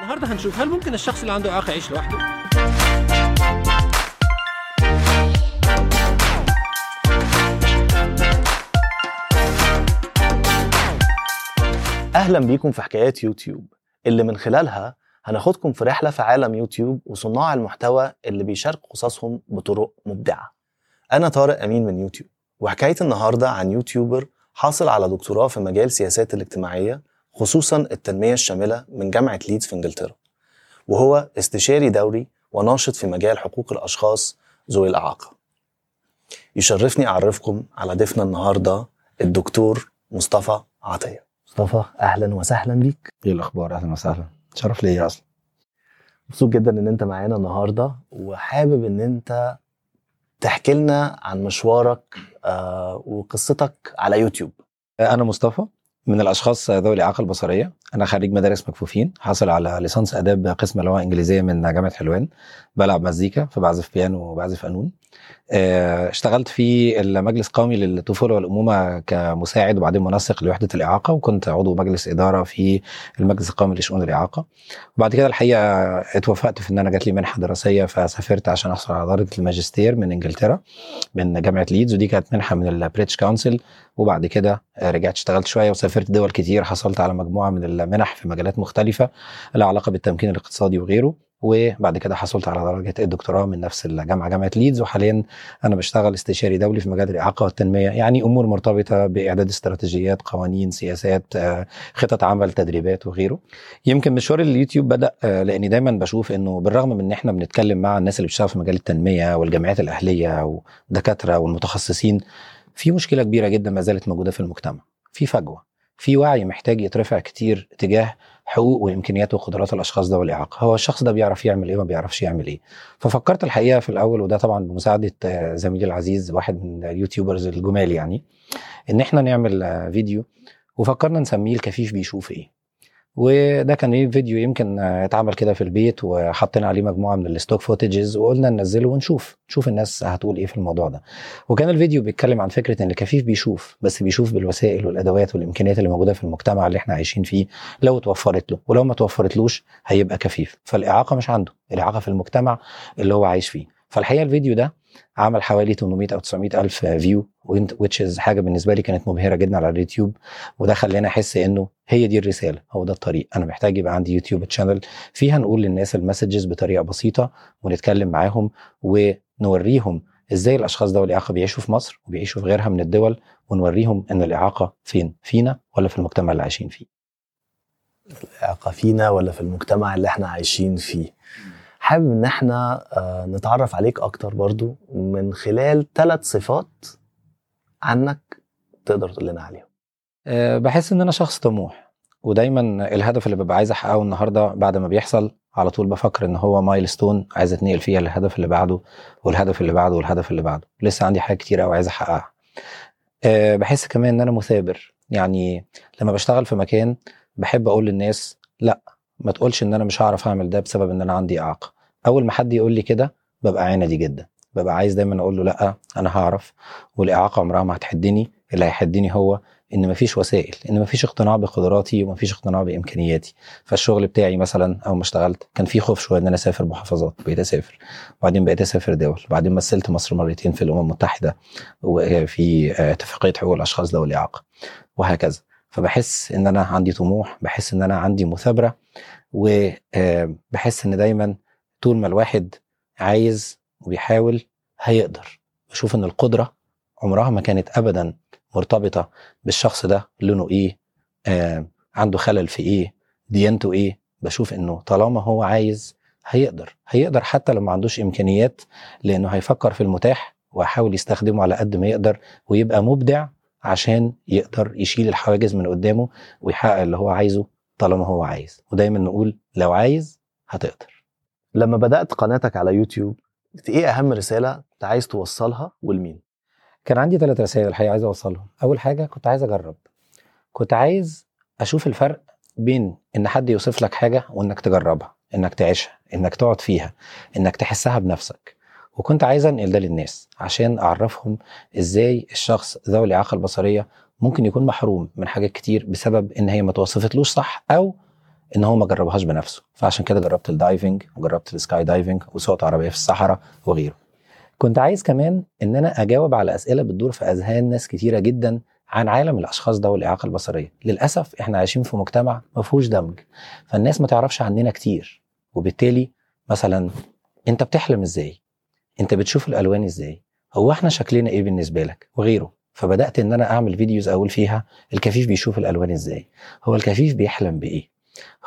النهارده هنشوف هل ممكن الشخص اللي عنده إعاقة يعيش لوحده؟ أهلا بيكم في حكايات يوتيوب. اللي من خلالها هناخدكم في رحلة في عالم يوتيوب وصناع المحتوى اللي بيشاركوا قصصهم بطرق مبدعة. أنا طارق أمين من يوتيوب. وحكاية النهاردة عن يوتيوبر حاصل على دكتوراه في مجال السياسات الاجتماعية خصوصا التنمية الشاملة من جامعة ليدز في إنجلترا. وهو استشاري دوري وناشط في مجال حقوق الأشخاص ذوي الإعاقة. يشرفني أعرفكم على ضيفنا النهاردة الدكتور مصطفى عطية. مصطفى أهلا وسهلا بيك. إيه الأخبار؟ أهلا وسهلا. شرف ليا أصلا. مبسوط جدا إن أنت معانا النهارده وحابب إن أنت تحكي لنا عن مشوارك وقصتك على يوتيوب. أنا مصطفى من الأشخاص ذوي الإعاقة البصرية. أنا خريج مدارس مكفوفين حاصل على ليسانس آداب قسم اللغة الانجليزيه من جامعة حلوان بلعب مزيكا فبعزف بيانو وبعزف قانون. آه، اشتغلت في المجلس القومي للطفولة والأمومة كمساعد وبعدين منسق لوحدة الإعاقة وكنت عضو مجلس إدارة في المجلس القومي لشؤون الإعاقة. وبعد كده الحقيقة اتوفقت في إن أنا جات لي منحة دراسية فسافرت عشان احصل على درجه الماجستير من إنجلترا من جامعة ليدز ودي كانت منحة من البريتش كونسل وبعد كده رجعت اشتغلت شوية وسافرت دول كتير حصلت على مجموعة من المنح في مجالات مختلفة لها علاقة بالتمكين الاقتصادي وغيره. وبعد كده حصلت على درجة الدكتوراه من نفس الجامعة جامعة ليدز. وحاليا أنا بشتغل استشاري دولي في مجال الإعاقة والتنمية يعني أمور مرتبطة بإعداد استراتيجيات قوانين سياسات آه، خطط عمل تدريبات وغيره. يمكن مشوار اليوتيوب بدأ آه، لأني دايما بشوف إنه بالرغم من إن إحنا بنتكلم مع الناس اللي بتشتغل في مجال التنمية والجامعات الأهلية والدكاترة والمتخصصين في مشكلة كبيرة جدا ما زالت موجودة في المجتمع في فجوة. في وعي محتاج يترفع كتير تجاه حقوق وإمكانيات وقدرات الأشخاص ذوي الاعاقه هو الشخص ده بيعرف يعمل إيه وما بيعرفش يعمل إيه. ففكرت الحقيقة في الأول وده طبعا بمساعدة زميلي العزيز واحد من ال YouTubers الجمال يعني إن إحنا نعمل فيديو وفكرنا نسميه الكفيف بيشوف إيه. وده كان إيه فيديو يمكن آه، اتعمل كده في البيت وحطينا عليه مجموعة من ال stock footages وقلنا ننزله ونشوف نشوف الناس هتقول إيه في الموضوع ده. وكان الفيديو بيتكلم عن فكرة إن الكفيف بيشوف بس بيشوف بالوسائل والأدوات والإمكانيات اللي موجودة في المجتمع اللي إحنا عايشين فيه. لو اتوفرت له ولو ما توفرتلوش هيبقى كفيف. فالإعاقة مش عنده الإعاقة في المجتمع اللي هو عايش فيه. فالحقيقة الفيديو ده عمل حوالي 800 أو 900 ألف view which is حاجة بالنسبة لي كانت مبهرة جدا على اليوتيوب وده خلاني أحس إنه هي دي الرسالة هو ده الطريق. أنا محتاج يبقى عندي YouTube channel فيها نقول للناس ال messages بطريقة بسيطة ونتكلم معاهم ونوريهم إزاي الأشخاص ذوي الاعاقه بيعيشوا في مصر وبيعيشوا في غيرها من الدول ونوريهم إن الإعاقة فين؟ فينا ولا في المجتمع اللي عايشين فيه؟ الإعاقة فينا ولا في المجتمع اللي إحنا عايشين فيه؟ حابب إن إحنا آه، نتعرف عليك أكتر برضو من خلال ثلاث صفات عنك تقدر تقول لنا عليهم. أه، بحس إن أنا شخص طموح ودايما الهدف اللي ببقى عايز أحققه النهارده بعد ما بيحصل على طول بفكر إن هو مايلستون عايز أتنقل فيها للهدف اللي بعده والهدف اللي بعده والهدف اللي بعده. لسه عندي حاجات كتير قوي عايز أحققها. أه، بحس كمان إن أنا مثابر. يعني لما بشتغل في مكان بحب أقول للناس لأ ما تقولش إن أنا مش هعرف أعمل ده بسبب إن أنا عندي إعاقة. أول ما حد يقول لي كده ببقى عاندي جدا. ببقى عايز دايما أقول له لأ أنا هعرف. والإعاقة عمرها ما هتحدني. اللي هيحدني هو إن مفيش وسائل إن مفيش اقتناع بقدراتي ومفيش اقتناع بإمكانياتي. فالشغل بتاعي مثلا أول ما اشتغلت كان في خوف شوية إن أنا أسافر محافظات بقيت أسافر. وبعدين بقيت أسافر دول. وبعدين مثلت مصر مرتين في الأمم المتحدة وفي اتفاقية حقوق الأشخاص ذوي الاعاقه وهكذا. فبحس إن أنا عندي طموح بحس إن أنا عندي مثابرة وبحس إن دايما طول ما الواحد عايز وبيحاول هيقدر. بشوف إن القدرة عمرها ما كانت ابدا مرتبطة بالشخص ده لونه إيه آه عنده خلل في إيه ديانته إيه. بشوف إنه طالما هو عايز هيقدر. هيقدر حتى لو ما عندوش إمكانيات لأنه هيفكر في المتاح ويحاول يستخدمه على قد ما يقدر ويبقى مبدع عشان يقدر يشيل الحواجز من قدامه ويحقق اللي هو عايزه طالما هو عايز. ودايما نقول لو عايز هتقدر. لما بدأت قناتك على يوتيوب إيه أهم رسالة أنت عايز توصلها ولمين؟ كان عندي ثلاث رسائل الحقيقة عايز أوصلهم. أول حاجة كنت عايز أجرب. كنت عايز أشوف الفرق بين إن حد يوصف لك حاجة وإنك تجربها إنك تعيشها إنك تقعد فيها إنك تحسها بنفسك. وكنت عايز أنقل ده للناس عشان أعرفهم إزاي الشخص ذوي الإعاقة البصرية ممكن يكون محروم من حاجات كتير بسبب إن هي ما توصفتلوش صح أو إن هو ما جربهاش بنفسه. فعشان كده جربت ال diving وجربت ال sky diving وسوقت عربية في الصحراء وغيره. كنت عايز كمان إن أنا أجاوب على أسئلة بتدور في أذهان ناس كتيرة جدا عن عالم الأشخاص ذوي الاعاقه البصرية. للأسف إحنا عايشين في مجتمع ما فيهوش دمج. فالناس ما تعرفش عننا كتير. وبالتالي مثلا أنت بتحلم إزاي؟ أنت بتشوف الألوان إزاي؟ هو إحنا شكلنا إيه بالنسبة لك؟ وغيره. فبدأت إن أنا أعمل videos أقول فيها الكفيف بيشوف الألوان إزاي؟ هو الكفيف بيحلم بإيه؟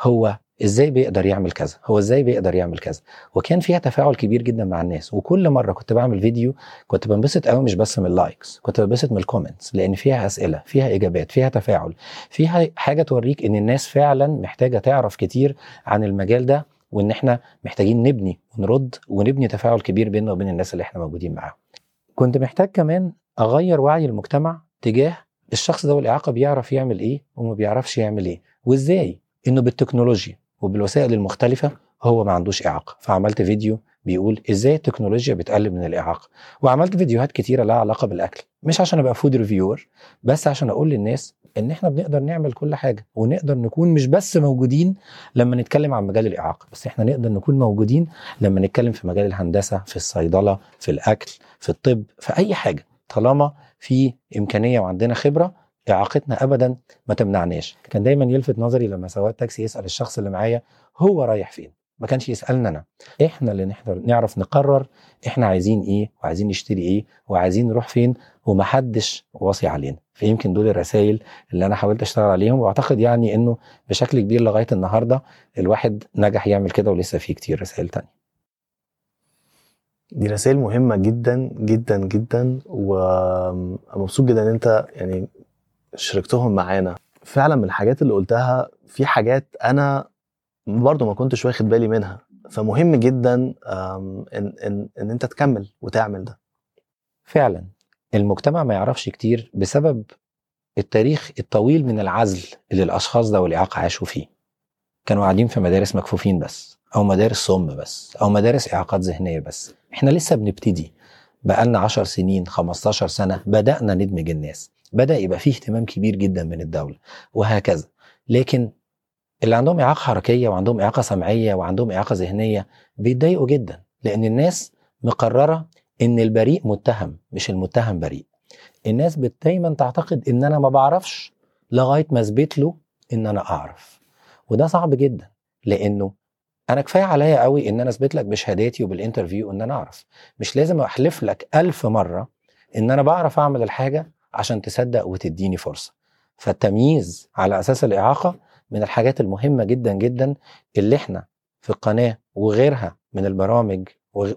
هو إزاي بيقدر يعمل كذا؟ هو إزاي بيقدر يعمل كذا؟ وكان فيها تفاعل كبير جدا مع الناس. وكل مرة كنت بعمل فيديو كنت بنبسط قوي مش بس من ال likes كنت بنبسط من ال comments لأن فيها أسئلة فيها إجابات فيها تفاعل فيها حاجة توريك إن الناس فعلا محتاجة تعرف كتير عن المجال ده وإن إحنا محتاجين نبني ونرد ونبني تفاعل كبير بيننا وبين الناس اللي إحنا موجودين معاهم. كنت محتاج كمان أغير وعي المجتمع تجاه الشخص ذوي الاعاقه بيعرف يعمل إيه وما بيعرفش يعمل إيه وإزاي؟ إنه بالتكنولوجيا وبالوسائل المختلفة هو ما عندوش إعاقة. فعملت فيديو بيقول إزاي التكنولوجيا بتقلل من الإعاقة. وعملت فيديوهات كتيرة لها علاقة بالأكل. مش عشان أبقى food reviewer بس عشان أقول للناس إن إحنا بنقدر نعمل كل حاجة. ونقدر نكون مش بس موجودين لما نتكلم عن مجال الإعاقة بس إحنا نقدر نكون موجودين لما نتكلم في مجال الهندسة في الصيدلة في الأكل في الطب في أي حاجة. طالما في إمكانية وعندنا خبرة اعاقتنا ابدا ما تمنعناش. كان دايما يلفت نظري لما سواق تاكسي يسأل الشخص اللي معايا هو رايح فين؟ ما كانش يسألنا أنا. إحنا اللي نحضر نعرف نقرر إحنا عايزين إيه وعايزين نشتري إيه وعايزين نروح فين ومحدش واصي علينا. فيمكن دول الرسائل اللي أنا حاولت أشتغل عليهم وأعتقد يعني إنه بشكل كبير لغاية النهارده الواحد نجح يعمل كده ولسه في كتير رسائل تانية. دي رسائل مهمة جدا جدا جدا ومبسوط جدا إن أنت يعني شاركتهم معانا. فعلا من الحاجات اللي قلتها في حاجات أنا برضو ما كنتش واخد بالي منها. فمهم جدا إن إن إن أنت تكمل وتعمل ده. فعلا. المجتمع ما يعرفش كتير بسبب التاريخ الطويل من العزل اللي الأشخاص ذوي الاعاقه عاشوا فيه. كانوا قاعدين في مدارس مكفوفين بس أو مدارس صم بس أو مدارس إعاقات ذهنية بس. إحنا لسه بنبتدي. بقالنا 10 سنين 15 سنة بدأنا ندمج الناس. بدأ يبقى فيه اهتمام كبير جدا من الدولة وهكذا. لكن اللي عندهم إعاقة حركية وعندهم إعاقة سمعية وعندهم إعاقة ذهنية بيتضايقوا جدا لأن الناس مقررة إن البريء متهم مش المتهم بريء. الناس دايما تعتقد إن أنا ما بعرفش لغاية ما أثبت له إن أنا أعرف. وده صعب جدا لأنه أنا كفاية عليا قوي إن أنا أثبت لك بشهاداتي وبالإنترفيو إن أنا أعرف. مش لازم أحلف لك ألف مرة إن أنا بعرف أعمل الحاجة عشان تصدق وتديني فرصة. فالتمييز على أساس الإعاقة من الحاجات المهمة جدا جدا اللي إحنا في القناة وغيرها من البرامج وال-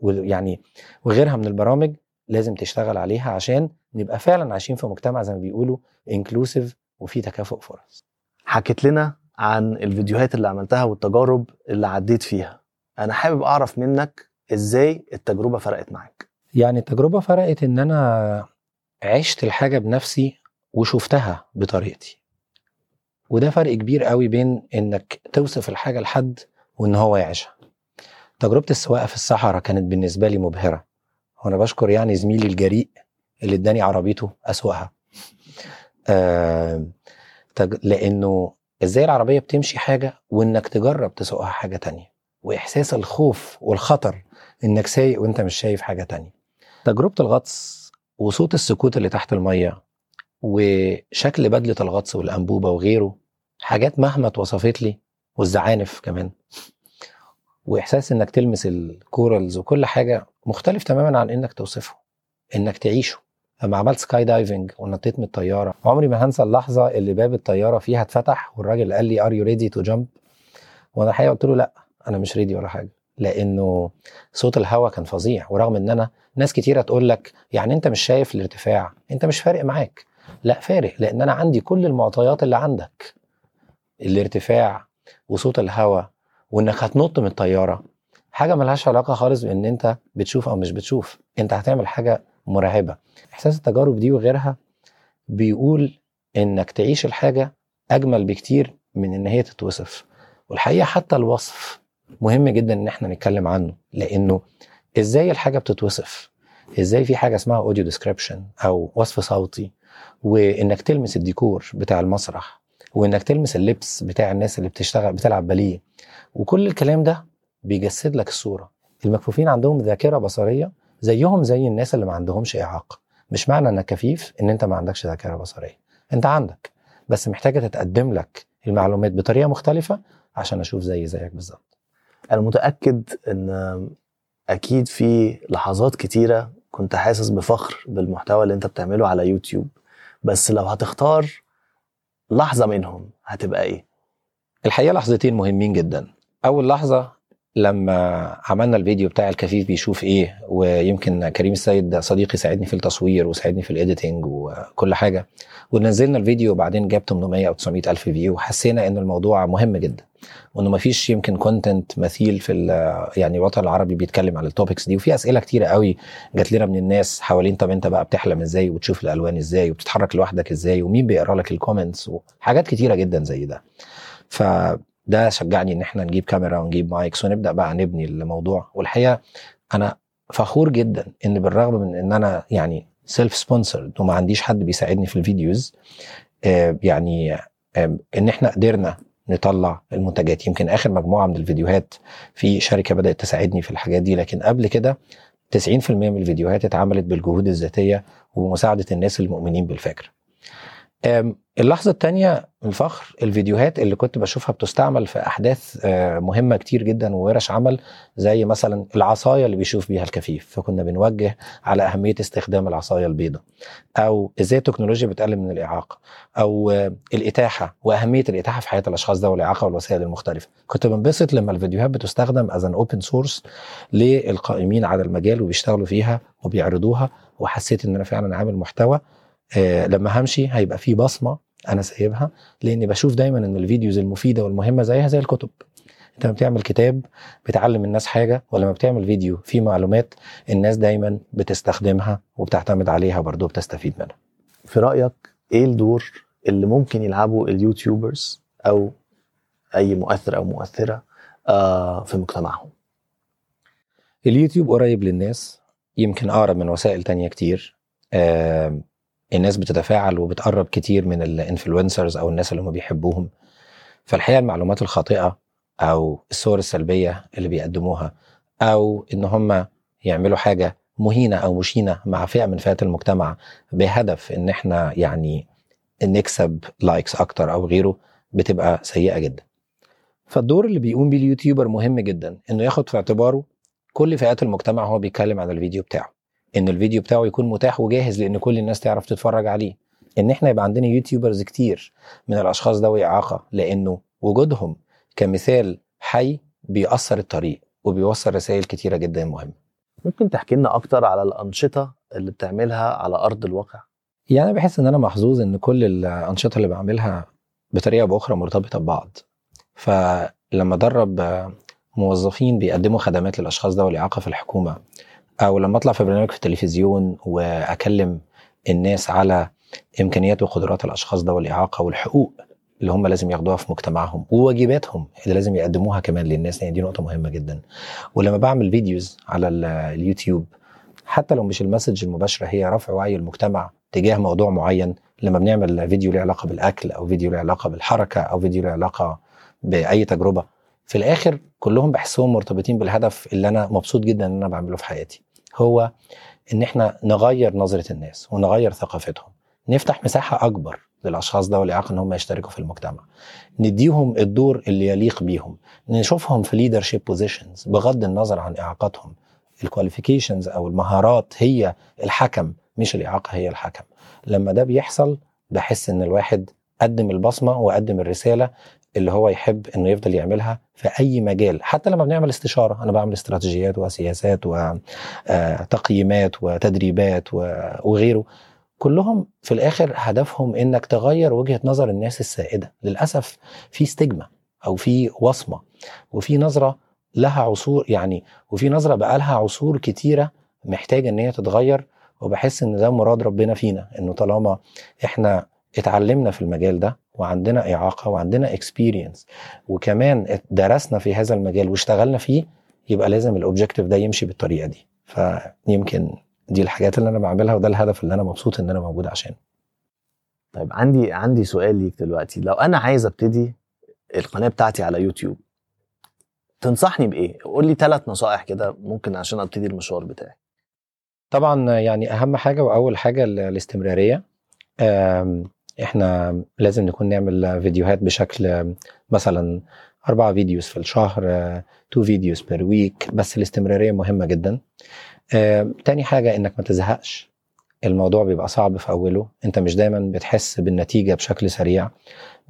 وال- يعني وغيرها من البرامج لازم تشتغل عليها عشان نبقى فعلا عايشين في مجتمع زي ما بيقولوا انكلوسيف وفي تكافؤ فرص. حكيت لنا عن الفيديوهات اللي عملتها والتجارب اللي عديت فيها. أنا حابب أعرف منك إزاي التجربة فرقت معاك. يعني التجربة فرقت إن أنا عشت الحاجة بنفسي وشفتها بطريقتي. وده فرق كبير قوي بين إنك توصف الحاجة لحد وإن هو يعيشها. تجربة السواقة في الصحراء كانت بالنسبة لي مبهرة. وأنا بشكر يعني زميلي الجريء اللي إداني عربيته أسوقها آه تج... لأنه إزاي العربية بتمشي حاجة وإنك تجرب تسوقها حاجة تانية. وإحساس الخوف والخطر إنك سايق وإنت مش شايف حاجة تانية. تجربة الغطس وصوت السكوت اللي تحت المية وشكل بدلة الغطس والأنبوبة وغيره حاجات مهما اتوصفت لي والزعانف كمان. وإحساس إنك تلمس ال corals وكل حاجة مختلف تماما عن إنك توصفه إنك تعيشه. لما عملت sky diving ونطيت من الطيارة عمري ما هنسى اللحظة اللي باب الطيارة فيها اتفتح والراجل قال لي are you ready to jump وأنا الحقيقة قلت له لا أنا مش ready ولا حاجة. لأنه صوت الهواء كان فظيع ورغم إن أنا ناس كتيرة تقول لك يعني أنت مش شايف الارتفاع أنت مش فارق معاك. لا فارق لأن أنا عندي كل المعطيات اللي عندك. الارتفاع وصوت الهواء وإنك هتنط من الطيارة حاجة ملهاش علاقة خالص بإن أنت بتشوف أو مش بتشوف. أنت هتعمل حاجة مرعبة. إحساس التجارب دي وغيرها بيقول إنك تعيش الحاجة أجمل بكتير من إن هي تتوصف. والحقيقة حتى الوصف مهم جدا إن إحنا نتكلم عنه لأنه إزاي الحاجة بتتوصف؟ إزاي في حاجة اسمها audio description أو وصف صوتي؟ وإنك تلمس الديكور بتاع المسرح وإنك تلمس اللبس بتاع الناس اللي بتشتغل بتلعب باليه. وكل الكلام ده بيجسد لك الصورة. المكفوفين عندهم ذاكرة بصرية زيهم زي الناس اللي ما عندهمش إعاقة. مش معنى إنك كفيف إن أنت ما عندكش ذاكرة بصرية. أنت عندك بس محتاجة تتقدم لك المعلومات بطريقة مختلفة عشان أشوف زي زيك بالظبط. أنا متأكد إن أكيد في لحظات كتيرة كنت حاسس بفخر بالمحتوى اللي أنت بتعمله على يوتيوب. بس لو هتختار لحظة منهم هتبقى إيه؟ الحقيقة لحظتين مهمين جدا. أول لحظة لما عملنا الفيديو بتاع الكفيف بيشوف إيه ويمكن كريم السيد صديقي ساعدني في التصوير وساعدني في ال editing وكل حاجة ونزلنا الفيديو وبعدين جاب 800 أو 900 ألف view وحسينا ان الموضوع مهم جدا وإنه ما فيش يمكن content مثيل في يعني الوطن العربي بيتكلم عن ال topics دي وفي أسئلة كتيرة قوي جات لنا من الناس حوالين طب أنت بقى بتحلم إزاي وتشوف الألوان إزاي وبتتحرك لوحدك إزاي ومين بيقرا لك ال comments وحاجات كتيرة جدا زي ده. ف ده شجعني إن إحنا نجيب كاميرا ونجيب mics ونبدأ بقى نبني الموضوع. والحقيقة أنا فخور جدا إن بالرغم من إن أنا يعني self sponsored وما عنديش حد بيساعدني في ال videos آه يعني آه إن إحنا قدرنا نطلع المنتجات. يمكن آخر مجموعة من الفيديوهات في شركة بدأت تساعدني في الحاجات دي لكن قبل كده 90% من الفيديوهات اتعملت بالجهود الذاتية ومساعدة الناس المؤمنين بالفكرة اللحظة الثانية الفخر الفيديوهات اللي كنت بشوفها بتستعمل في أحداث مهمة كتير جدا وورش عمل زي مثلا العصاية اللي بيشوف بيها الكفيف. فكنا بنوجه على أهمية استخدام العصاية البيضاء. أو إزاي التكنولوجيا بتقلل من الإعاقة. أو الإتاحة وأهمية الإتاحة في حياة الأشخاص ذوي الإعاقة والوسائل المختلفة. كنت بنبسط لما الفيديوهات بتستخدم as an open source للقائمين على المجال وبيشتغلوا فيها وبيعرضوها وحسيت إن أنا فعلا عامل محتوى آه لما همشي هيبقى في بصمة أنا سايبها لأني بشوف دايما إن ال videos المفيدة والمهمة زيها زي الكتب. أنت لما بتعمل كتاب بتعلم الناس حاجة ولما بتعمل فيديو فيه معلومات الناس دايما بتستخدمها وبتعتمد عليها برضه وبتستفيد منها. في رأيك إيه الدور اللي ممكن يلعبه ال YouTubers أو أي مؤثر أو مؤثرة آه في مجتمعهم؟ اليوتيوب قريب للناس يمكن أقرب من وسائل تانية كتير آه الناس بتتفاعل وبتقرب كتير من ال influencers أو الناس اللي هم بيحبوهم. فالحقيقة المعلومات الخاطئة أو الصور السلبية اللي بيقدموها أو إن هم يعملوا حاجة مهينة أو مشينة مع فئة من فئات المجتمع بهدف إن إحنا يعني نكسب likes أكتر أو غيره بتبقى سيئة جدا. فالدور اللي بيقوم بيه ال YouTuber مهم جدا إنه ياخد في اعتباره كل فئات المجتمع هو بيتكلم عن الفيديو بتاعه. إن الفيديو بتاعه يكون متاح وجاهز لإن كل الناس تعرف تتفرج عليه. إن إحنا يبقى عندنا يوتيوبرز كتير من الأشخاص ذوي اعاقه لإنه وجودهم كمثال حي بيأثر الطريق وبيوصل رسائل كتيرة جدا مهمة. ممكن تحكي لنا أكتر على الأنشطة اللي بتعملها على أرض الواقع؟ يعني بحس إن أنا محظوظ إن كل الأنشطة اللي بعملها بطريقة بأخرى مرتبطة ببعض. فلما درب موظفين بيقدموا خدمات للأشخاص ذوي الاعاقه في الحكومة أو لما أطلع في برنامج في التلفزيون وأكلم الناس على إمكانيات وقدرات الأشخاص ذوي الاعاقه والحقوق اللي هم لازم ياخدوها في مجتمعهم وواجباتهم اللي لازم يقدموها كمان للناس. يعني دي نقطة مهمة جدا. ولما بعمل videos على اليوتيوب حتى لو مش ال message المباشرة هي رفع وعي المجتمع تجاه موضوع معين. لما بنعمل فيديو له علاقة بالأكل أو فيديو له علاقة بالحركة أو فيديو له علاقة بأي تجربة في الآخر كلهم بحسهم مرتبطين بالهدف اللي أنا مبسوط جدا إن أنا بعمله في حياتي. هو إن إحنا نغير نظرة الناس ونغير ثقافتهم. نفتح مساحة أكبر للأشخاص ذوي الاعاقه إن هم يشتركوا في المجتمع. نديهم الدور اللي يليق بيهم. نشوفهم في leadership positions بغض النظر عن إعاقتهم. ال qualifications أو المهارات هي الحكم مش الإعاقة هي الحكم. لما ده بيحصل بحس إن الواحد قدم البصمة وقدم الرسالة اللي هو يحب إنه يفضل يعملها في أي مجال. حتى لما بنعمل استشارة أنا بعمل استراتيجيات وسياسات وتقييمات وتدريبات وغيره. كلهم في الآخر هدفهم إنك تغير وجهة نظر الناس السائدة. للأسف في ستيجما أو في وصمة وفي نظرة لها عصور يعني وفي نظرة بقى لها عصور كتيرة محتاجة إن هي تتغير. وبحس إن ده مراد ربنا فينا إنه طالما إحنا اتعلمنا في المجال ده وعندنا إعاقة وعندنا experience وكمان درسنا في هذا المجال واشتغلنا فيه يبقى لازم ال objective ده يمشي بالطريقة دي. فيمكن دي الحاجات اللي أنا بعملها وده الهدف اللي أنا مبسوط إن أنا موجود عشانه. طيب عندي عندي سؤال ليك دلوقتي. لو أنا عايز أبتدي القناة بتاعتي على يوتيوب تنصحني بإيه؟ قول لي ثلاث نصائح كده ممكن عشان أبتدي المشوار بتاعي. طبعا يعني أهم حاجة وأول حاجة ال- الاستمرارية. إحنا لازم نكون نعمل فيديوهات بشكل مثلا أربعة videos في الشهر two videos per week بس الاستمرارية مهمة جدا. آم، تاني حاجة إنك ما تزهقش. الموضوع بيبقى صعب في أوله. أنت مش دايما بتحس بالنتيجة بشكل سريع.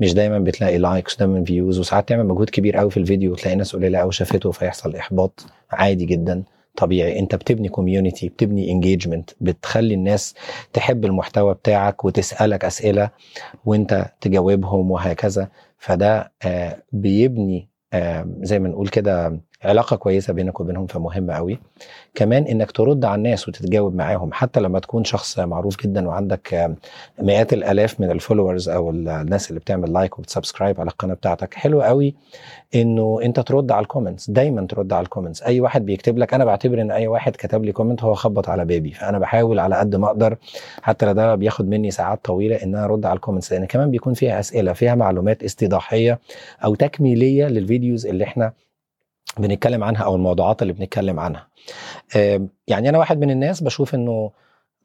مش دايما بتلاقي likes دايما views وساعات تعمل مجهود كبير قوي في الفيديو وتلاقي ناس قليلة قوي شافته فيحصل إحباط عادي جدا. طبيعي. انت بتبني community بتبني engagement بتخلي الناس تحب المحتوى بتاعك وتسألك أسئلة وانت تجاوبهم وهكذا. فده آه، بيبني آه، زي ما نقول كده علاقة كويسة بينك وبينهم فمهم قوي كمان إنك ترد على الناس وتتجاوب معاهم حتى لما تكون شخص معروف جدا وعندك مئات الآلاف من ال followers أو ال- الناس اللي بتعمل like وبت subscribe على القناة بتاعتك. حلو قوي إنه أنت ترد على ال comments دايما ترد على ال comments أي واحد بيكتب لك أنا بعتبر إن أي واحد كتب لي comment هو خبط على بابي فأنا بحاول على قد ما أقدر حتى لو ده بياخد مني ساعات طويلة إن أنا أرد على ال comments لأن كمان بيكون فيها أسئلة فيها معلومات استيضاحيه أو تكميلية لل videos اللي إحنا بنتكلم عنها أو الموضوعات اللي بنتكلم عنها. يعني أنا واحد من الناس بشوف إنه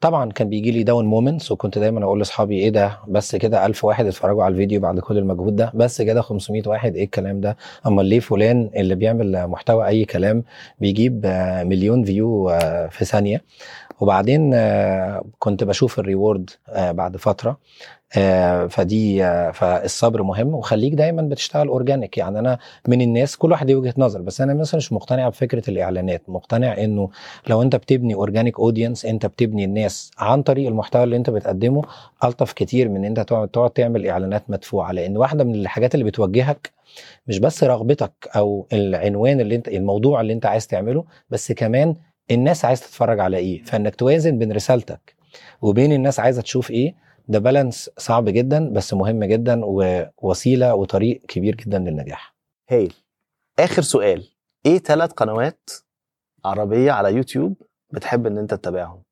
طبعا كان بيجي لي down moments وكنت دايما أقول لأصحابي إيه ده؟ بس كده 1000 واحد اتفرجوا على الفيديو بعد كل المجهود ده. بس كده 500 واحد إيه الكلام ده؟ اما ليه فلان اللي بيعمل محتوى أي كلام بيجيب مليون view آه، في ثانية؟ وبعدين آه، كنت بشوف ال reward آه، بعد فترة. فدي آه، فالصبر مهم. وخليك دايما بتشتغل organic يعني أنا من الناس كل واحد ليه وجهة نظر بس أنا مثلا مش مقتنع بفكرة الإعلانات. مقتنع إنه لو أنت بتبني organic audience أنت بتبني الناس عن طريق المحتوى اللي أنت بتقدمه ألطف كتير من إن أنت تقعد تعمل إعلانات مدفوعة. لأن واحدة من الحاجات اللي بتوجهك مش بس رغبتك أو العنوان اللي أنت الموضوع اللي أنت عايز تعمله بس كمان الناس عايز تتفرج على إيه. فإنك توازن بين رسالتك وبين الناس عايزة تشوف إيه ده بالانس صعب جدا بس مهم جدا ووسيله وطريق كبير جدا للنجاح. هايل. آخر سؤال. إيه ثلاث قنوات عربية على يوتيوب بتحب إن أنت تتابعهم؟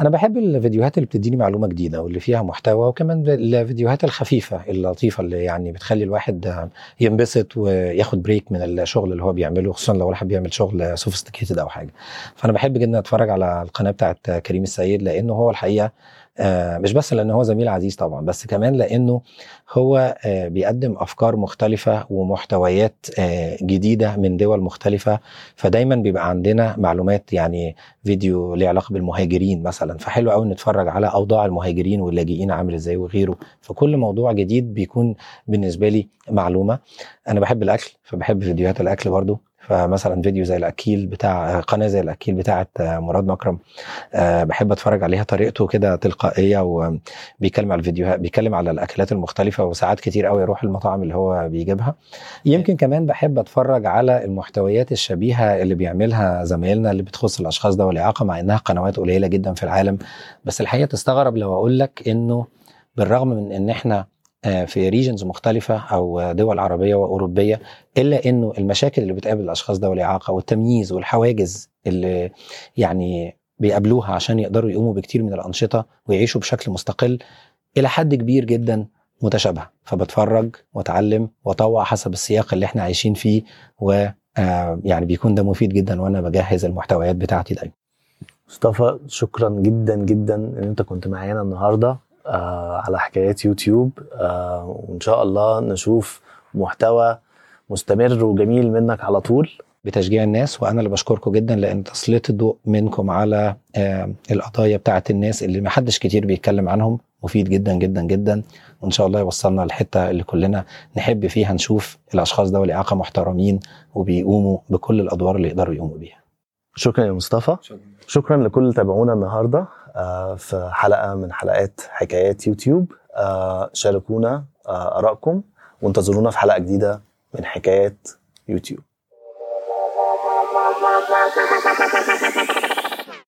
أنا بحب الفيديوهات اللي بتديني معلومة جديدة واللي فيها محتوى وكمان الفيديوهات الخفيفة اللطيفة اللي يعني بتخلي الواحد ينبسط وياخد break من الشغل اللي هو بيعمله خصوصا لو الواحد بيعمل شغل sophisticated أو حاجة. فأنا بحب جدا أتفرج على القناة بتاعت كريم السيد لأنه هو الحقيقة مش بس لأنه هو زميل عزيز طبعا بس كمان لأنه هو آه، بيقدم أفكار مختلفة ومحتويات آه، جديدة من دول مختلفة. فدايما بيبقى عندنا معلومات يعني فيديو ليه علاقة بالمهاجرين مثلا. فحلو قوي نتفرج على أوضاع المهاجرين واللاجئين عامل إزاي وغيره. فكل موضوع جديد بيكون بالنسبة لي معلومة. أنا بحب الأكل فبحب فيديوهات الأكل برضو. فمثلا فيديو زي الأكيل بتاع قناة زي الأكيل بتاعه مراد مكرم أه بحب أتفرج عليها طريقته كده تلقائية وبيتكلم على الفيديوهات بيتكلم على الأكلات المختلفة وساعات كتير قوي يروح المطاعم اللي هو بيجيبها. يمكن كمان بحب أتفرج على المحتويات الشبيهة اللي بيعملها زمايلنا اللي بتخص الأشخاص ذوي الاعاقه مع إنها قنوات قليلة جدا في العالم. بس الحقيقة تستغرب لو أقول لك إنه بالرغم من إن إحنا في ريجنز مختلفة أو دول عربية وأوروبية إلا إنه المشاكل اللي بتقابل الأشخاص ذوي الإعاقة والتمييز والحواجز اللي يعني بيقابلوها عشان يقدروا يقوموا بكتير من الأنشطة ويعيشوا بشكل مستقل إلى حد كبير جدا متشابهة. فبتفرج وأتعلم وأطوع حسب السياق اللي إحنا عايشين فيه و يعني بيكون ده مفيد جدا وأنا بجهز المحتويات بتاعتي دايما. مصطفى شكرا جدا جدا إن أنت كنت معانا النهارده. آه على حكايات يوتيوب. آه وإن شاء الله نشوف محتوى مستمر وجميل منك على طول. بتشجيع الناس وأنا اللي بشكركم جدا لأن تسليط الضوء منكم على آه القضايا بتاعه الناس اللي ما حدش كتير بيتكلم عنهم مفيد جدا جدا جدا. وإن شاء الله يوصلنا للحته اللي كلنا نحب فيها نشوف الأشخاص ذوي الاعاقه محترمين وبيقوموا بكل الأدوار اللي يقدروا يقوموا بيها. شكرا يا مصطفى. شكرا, شكرا لكل اللي تابعونا النهارده. في حلقة من حلقات حكايات يوتيوب. شاركونا آرائكم وانتظرونا في حلقة جديدة من حكايات يوتيوب.